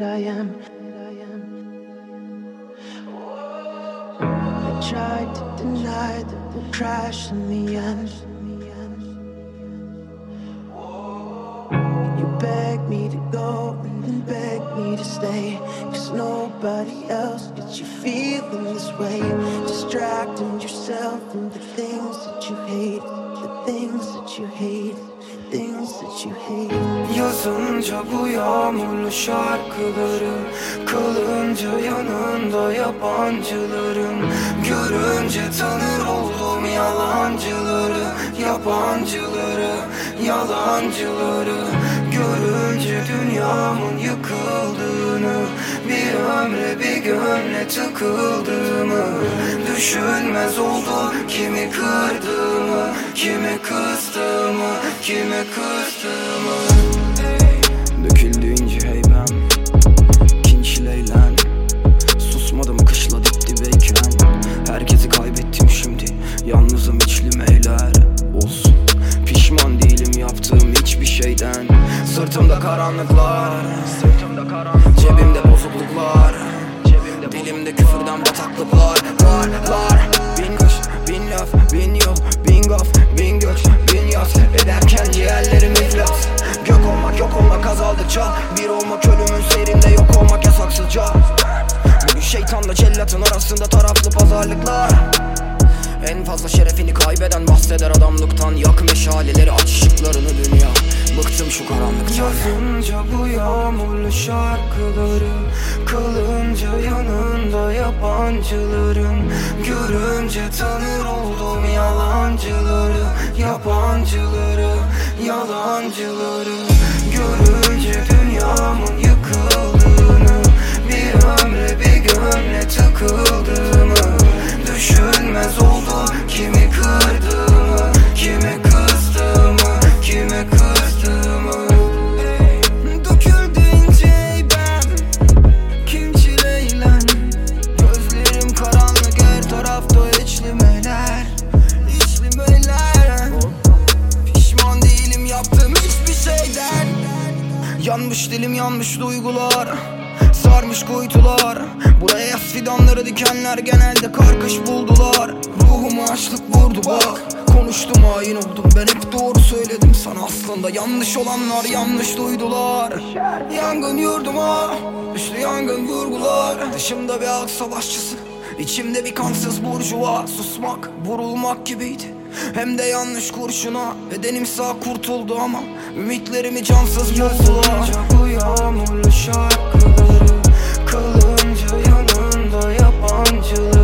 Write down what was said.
that I am. I tried to deny that we'll crash in the end. You begged me to go and then begged me to stay. Cause nobody else gets you feeling this way. Distracting yourself from the things that you hate. Yazınca bu yağmurlu şarkıları Kalınca yanında yabancıların Görünce tanır oldum yalancıları Yabancıları, yalancıları. Görünce dünyamın yıkıldığını Bir ömre bir gönle tıkıldığımı. Düşünmez oldum kimi kırdığımı Kimi kızdığımı, kime kızdığımı? Döküldüğünce heybem Kinçil eğlen Susmadım kışla dip dibeyken. Herkesi kaybettim şimdi Yalnızım içlim eyler Olsun Pişman değilim yaptığım hiçbir şeyden. Sırtımda karanlıklar Sırtımda karanlıklar. Cebimde bozukluklar Cebimde Dilimde küfürden bataklıklar Var var azaldıkça Bir olmak ölümün seyrinde yok olmak yasaksızca. Bugün şeytanla cellatın arasında taraflı pazarlıklar. En fazla şerefini kaybeden bahseder adamlıktan Yak meşaleleri aç ışıklarını dünya. Bıktım şu karanlıktan. Yazınca bu yağmurlu şarkıları Kalınca yanında yabancıların. Görünce tanır oldum yalancıları Yabancıları, yalancıları Yanmış dilim yanmış duygular. Sarmış kuytular. Buraya yaz fidanları dikenler genelde karkış buldular. Ruhuma açlık vurdu bak. Konuştum hain oldum. Ben hep doğru söyledim sana aslında. Yanlış olanlar yanlış duydular. Yangın yurduma Üstü yangın vurgular. Dışımda bir halk savaşçısı İçimde bir kansız burjuva. Susmak vurulmak gibiydi hem de yanlış kurşuna. Bedenim sağ kurtuldu ama Ümitlerimi cansız buldular bu yağmurlu şarkıları Kalınca yanında yabancıları